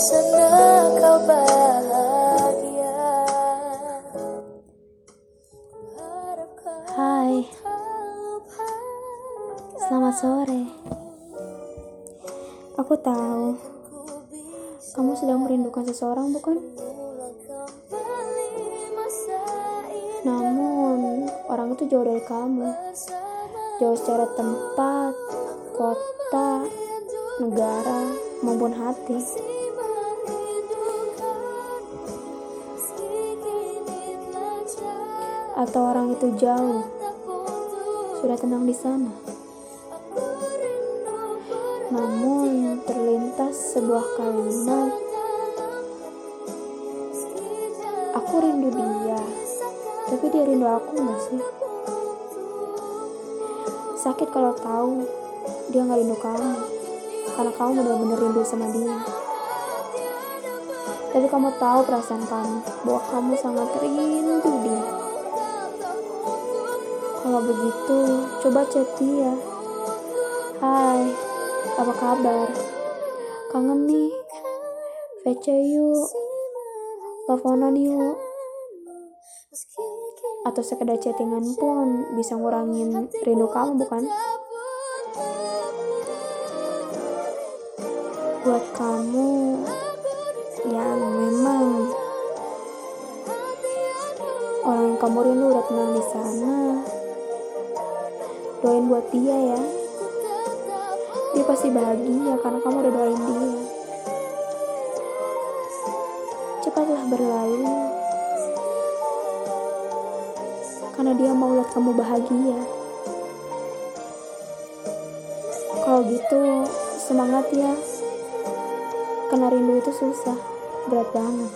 sana kau bahagia Hai Selamat sore Aku tahu Kamu sedang merindukan seseorang bukan? Namun orang itu jauh dari kamu Jauh secara tempat, kota, negara, maupun hati. Atau orang itu jauh, sudah tenang di sana. Namun terlintas sebuah kalimat Aku rindu dia Tapi dia rindu aku gak sih? Sakit kalau tahu dia gak rindu kamu Karena kamu benar-benar rindu sama dia Tapi kamu tahu perasaan kamu Bahwa kamu sangat rindu begitu, coba chat dia Hai, apa kabar? Kangen nih. VC yuk. Teleponan yuk. Atau sekedar chattingan pun bisa ngurangin rindu kamu bukan? Buat kamu yang memang orang yang kamu rindu udah tenang di sana. Doain buat dia ya dia pasti bahagia karena kamu udah doain dia. Cepatlah berlalu, karena dia mau lihat kamu bahagia. Kalau gitu, semangat ya. Karena rindu itu susah, berat banget.